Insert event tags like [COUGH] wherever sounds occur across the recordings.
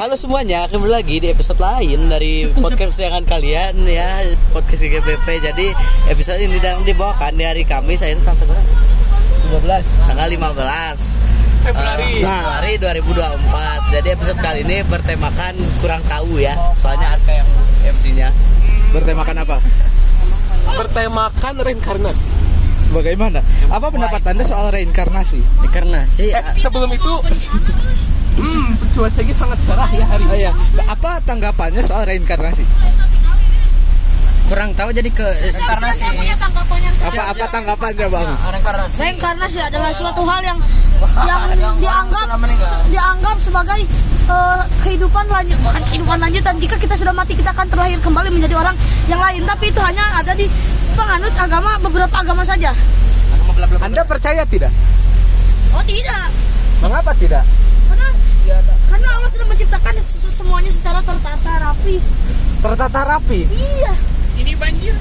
Halo semuanya, kembali lagi di episode lain dari podcast kesayangan kalian ya podcast GGPP. Jadi episode ini sedang dibawakan di hari Kamis, saya tanggal berapa? 15 tanggal 15 Februari. Eh, Februari 2024. Jadi episode kali ini bertemakan kurang tahu ya. Soalnya Aska yang MC-nya. Bertemakan apa? Bertemakan reinkarnasi. Bagaimana? Apa pendapat Anda soal reinkarnasi? Sih Eh, sebelum itu, [LAUGHS] hmm, cuacanya sangat cerah ya hari Oh ini. iya, apa tanggapannya soal reinkarnasi? kurang tahu jadi ke reinkarnasi. Apa apa tanggapannya, Bang? reinkarnasi Reinkarnasi adalah suatu hal yang yang yang dianggap se- dianggap sebagai eh, kehidupan lanjut bukan kehidupan lanjutan jika kita sudah mati kita akan terlahir kembali menjadi orang yang lain tapi itu hanya ada di penganut agama beberapa agama saja Anda percaya tidak? oh tidak Mengapa tidak? Karena karena Allah sudah menciptakan se- semuanya secara tertata rapi Tertata rapi. iya Ini banjir.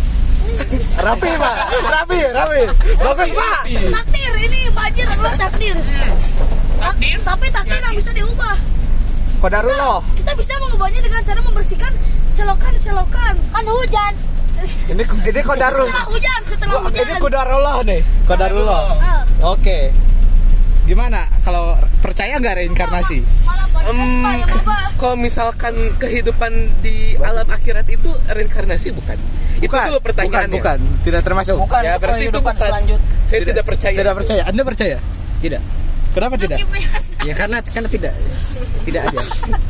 [LAUGHS] Rapi, Pak. Rapi, rapi. Bagus, Pak. takdir ini banjir adalah takdir Takdir? tapi takdir yang bisa diubah Kodarullah. kita bisa mengubahnya dengan cara membersihkan selokan-selokan kan hujan Ini ini kodarul. setelah hujan setelah Ini hujan kodarullah nih. Kodarullah. Ah, Oke. Gimana kalau percaya nggak reinkarnasi? ubah kalau misalkan kehidupan di alam akhirat itu reinkarnasi bukan? Itu Bukan, dulu pertanyaannya. Bukan, bukan. Tidak termasuk. bukan Ya berarti itu bukan. selanjut Saya tidak, percaya. Tidak percaya. Anda percaya? tidak Kenapa tidak? Ya karena karena tidak tidak aja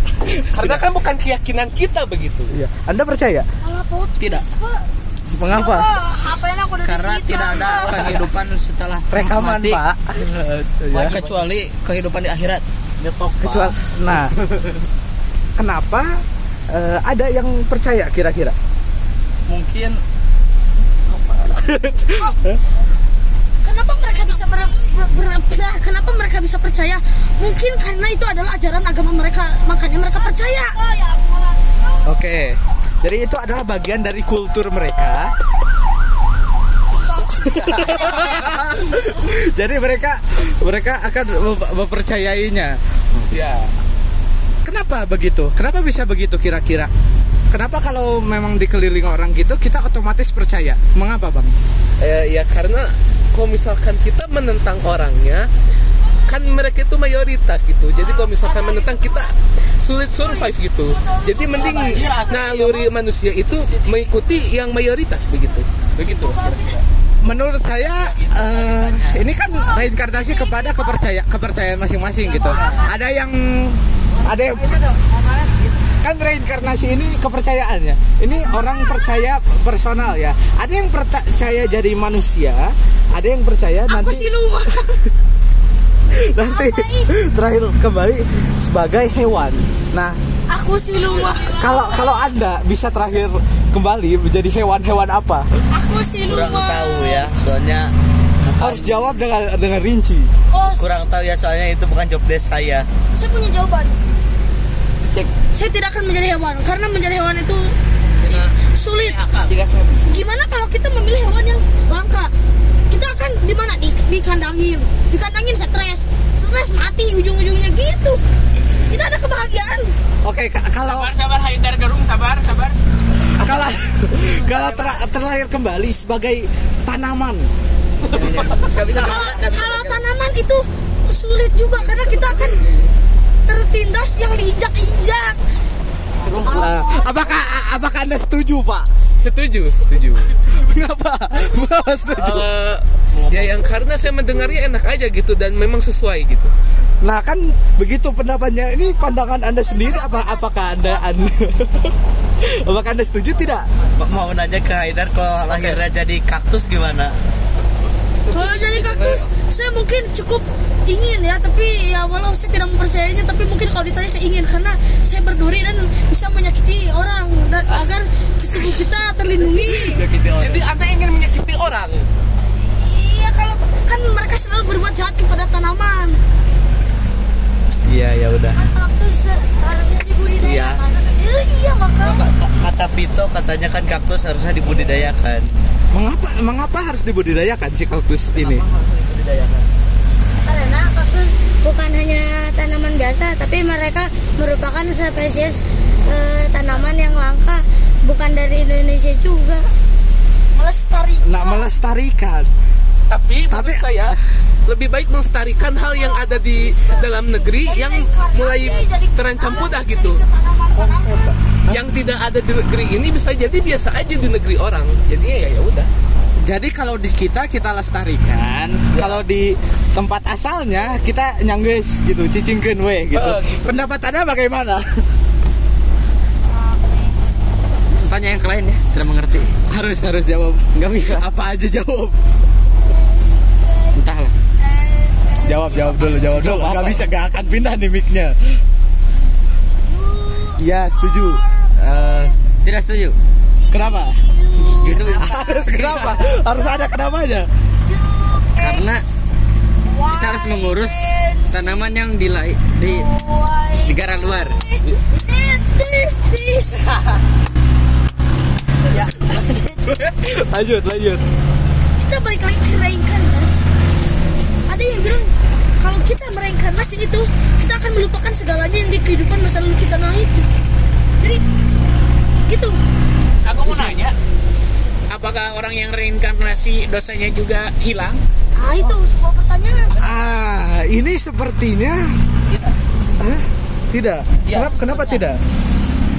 [LAUGHS] Karena kan bukan keyakinan kita begitu. Iya. Anda percaya? Tidak. Pak. Mengapa? Aku udah karena disita. tidak ada kehidupan setelah Rekaman, mati Pak. Ya. kecuali kehidupan di akhirat Kecuali, nah, [LAUGHS] kenapa eh, ada yang percaya kira-kira? mungkin [LAUGHS] Kenapa mereka bisa ber, ber- ber- kenapa mereka bisa percaya? Mungkin karena itu adalah ajaran agama mereka, makanya mereka percaya. Oh ya Oke, jadi itu adalah bagian dari kultur mereka. [LAUGHS] jadi mereka mereka akan mem- mempercayainya. Ya. Kenapa begitu? Kenapa bisa begitu kira-kira? Kenapa kalau memang dikelilingi orang gitu kita otomatis percaya? Mengapa bang? Eh, ya karena kalau misalkan kita menentang orangnya kan mereka itu mayoritas gitu. Jadi kalau misalkan menentang kita sulit survive gitu. Jadi mending naluri manusia itu mengikuti yang mayoritas begitu. Begitu. Menurut saya eh, ini kan reinkarnasi kepada kepercaya kepercayaan masing-masing gitu. Ada yang ada yang kan reinkarnasi ini kepercayaannya. Ini orang percaya personal ya. Ada yang percaya jadi manusia, ada yang percaya Aku nanti siluman. [LAUGHS] [LAUGHS] nanti terakhir kembali sebagai hewan. Nah, Aku siluman. kalau kalau Anda bisa terakhir kembali menjadi hewan-hewan apa? Aku kurang siluman. tahu ya. Soalnya Harus jawab dengan dengan rinci. Oh, kurang tahu ya soalnya itu bukan job desk saya. saya punya jawaban. cek Saya tidak akan menjadi hewan karena menjadi hewan itu sulit. Gimana kalau kita memilih hewan yang langka? Kita akan di mana? Di, dikandangin. Dikandangin stres. Stres mati ujung-ujungnya gitu. Tidak ada kebahagiaan. Oke, ka- kalau sabar Haidar Garung sabar sabar kalau kalau ter- terlahir kembali sebagai tanaman Kalau kalau tanaman itu sulit juga karena kita akan tertindas yang diinjak-injak. Nah, apakah apakah anda setuju pak setuju setuju. Kenapa? [LAUGHS] Kenapa setuju? Eh, ya yang karena saya mendengarnya enak aja gitu dan memang sesuai gitu. Nah kan begitu pendapatnya. Ini pandangan anda sendiri apa apakah anda anda [LAUGHS] apakah anda setuju tidak? Mau nanya ke Haidar kalau lahirnya jadi kaktus gimana? Kalau jadi kaktus, saya mungkin cukup ingin ya, tapi ya walau saya tidak mempercayainya, tapi mungkin kalau ditanya saya ingin karena saya berduri dan bisa menyakiti orang dan agar tubuh kita terlindungi. jadi anda ingin menyakiti orang Iya kalau kan mereka selalu berbuat jahat kepada tanaman. Iya ya udah. Kaktus harusnya dibudidayakan. Iya. Eh, iya makanya. Ka- ka- Katanya kan kaktus harusnya dibudidayakan. mengapa mengapa harus dibudidayakan si kaktus ini? Karena kaktus bukan hanya tanaman biasa tapi mereka merupakan spesies eh, tanaman yang langka bukan dari Indonesia juga. Melestari nak melestarikan. Tapi, Tapi- saya lebih baik melestarikan hal yang ada di dalam negeri yang mulai terancam punah gitu yang tidak ada di negeri ini bisa jadi biasa aja di negeri orang jadinya ya ya udah jadi kalau di kita kita lestarikan kalau di tempat asalnya kita nyangges gitu cicingkeun we gitu Eh, gitu. pendapat anda bagaimana Tanya yang lain ya, tidak mengerti. harus harus jawab Nggak bisa. apa aja jawab. Jawab jawab dulu jawab dulu. Nggak bisa nggak akan pindah nih micnya. Ya setuju. Eh, tidak setuju. kenapa? Gitu. [LAUGHS] harus kenapa? Harus ada kenapanya? Karena kita harus mengurus tanaman yang di di negara luar. this this this this lanjut lanjut. Kita balik lagi ke reinkarnasi ada yang bilang kalau kita mereinkarnasi itu kita akan melupakan segalanya yang di kehidupan masa lalu kita nah itu jadi gitu. Aku mau nanya, apakah orang yang reinkarnasi dosanya juga hilang? ah itu sebuah pertanyaan. Ah ini sepertinya Hah? tidak? Ya, kenapa kenapa tidak?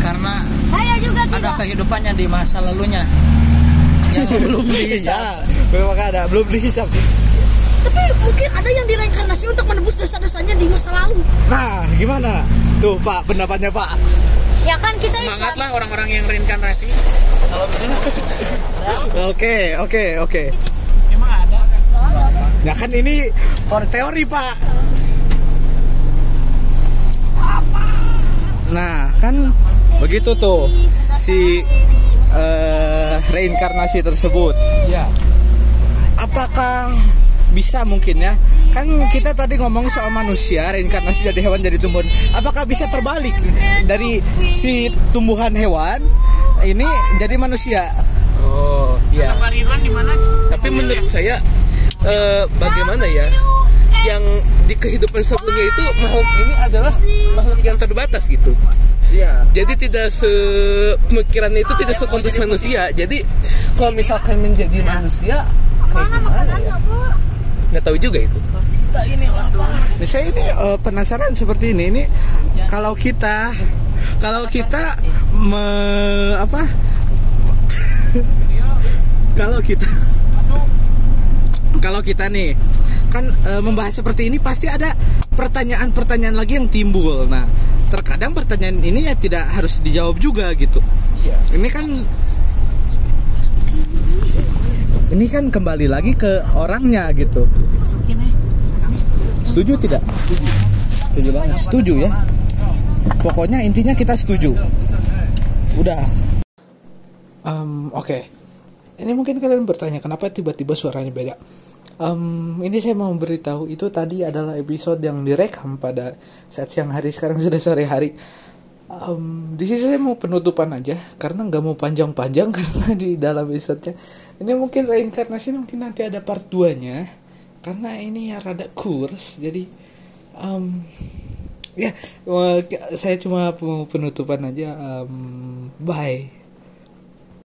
Karena saya juga ada tidak. kehidupannya di masa lalunya. [LAUGHS] Yang belum dihisap. ya memang ada belum dihisap tapi mungkin ada yang direinkarnasi untuk menebus dosa-dosanya di masa lalu. Nah gimana? Tuh pak pendapatnya pak. Ya kan kita Semangatlah orang-orang yang reinkarnasi. [LAUGHS] oke oke oke. Emang ada? ya kan ini teori pak. Nah kan begitu tuh si eh, reinkarnasi tersebut. Ya apakah bisa mungkin ya. Kan kita tadi ngomong soal manusia reinkarnasi dari hewan jadi tumbuhan. Apakah bisa terbalik dari si tumbuhan hewan ini jadi manusia? Oh ya di mana? tapi menurut saya eh, bagaimana ya? Yang di kehidupan sebelumnya itu makhluk ini adalah makhluk yang terbatas gitu. Iya. jadi tidak se itu tidak sekompleks manusia. Jadi kalau misalkan menjadi manusia kayak gimana ya nggak tahu juga itu. Nah, saya ini eh, penasaran seperti ini. Ini kalau kita kalau kita me, apa? [LAUGHS] Kalau kita kalau kita nih kan eh, membahas seperti ini pasti ada pertanyaan-pertanyaan lagi yang timbul. Nah terkadang pertanyaan ini ya tidak harus dijawab juga gitu. Ini kan ini kan kembali lagi ke orangnya gitu Setuju tidak? Setuju. Banget. Setuju ya. Pokoknya intinya kita setuju. Udah. Um, Oke. Ini mungkin kalian bertanya kenapa tiba-tiba suaranya beda. Um, ini saya mau beritahu itu tadi adalah episode yang direkam pada saat siang hari sekarang sudah sore hari. Um, di sini saya mau penutupan aja karena nggak mau panjang-panjang [LAUGHS] karena di dalam episode-nya. Ini mungkin reinkarnasi mungkin nanti ada part 2 nya karena ini ya rada kurs jadi um, ya saya cuma mau penutupan aja um, bye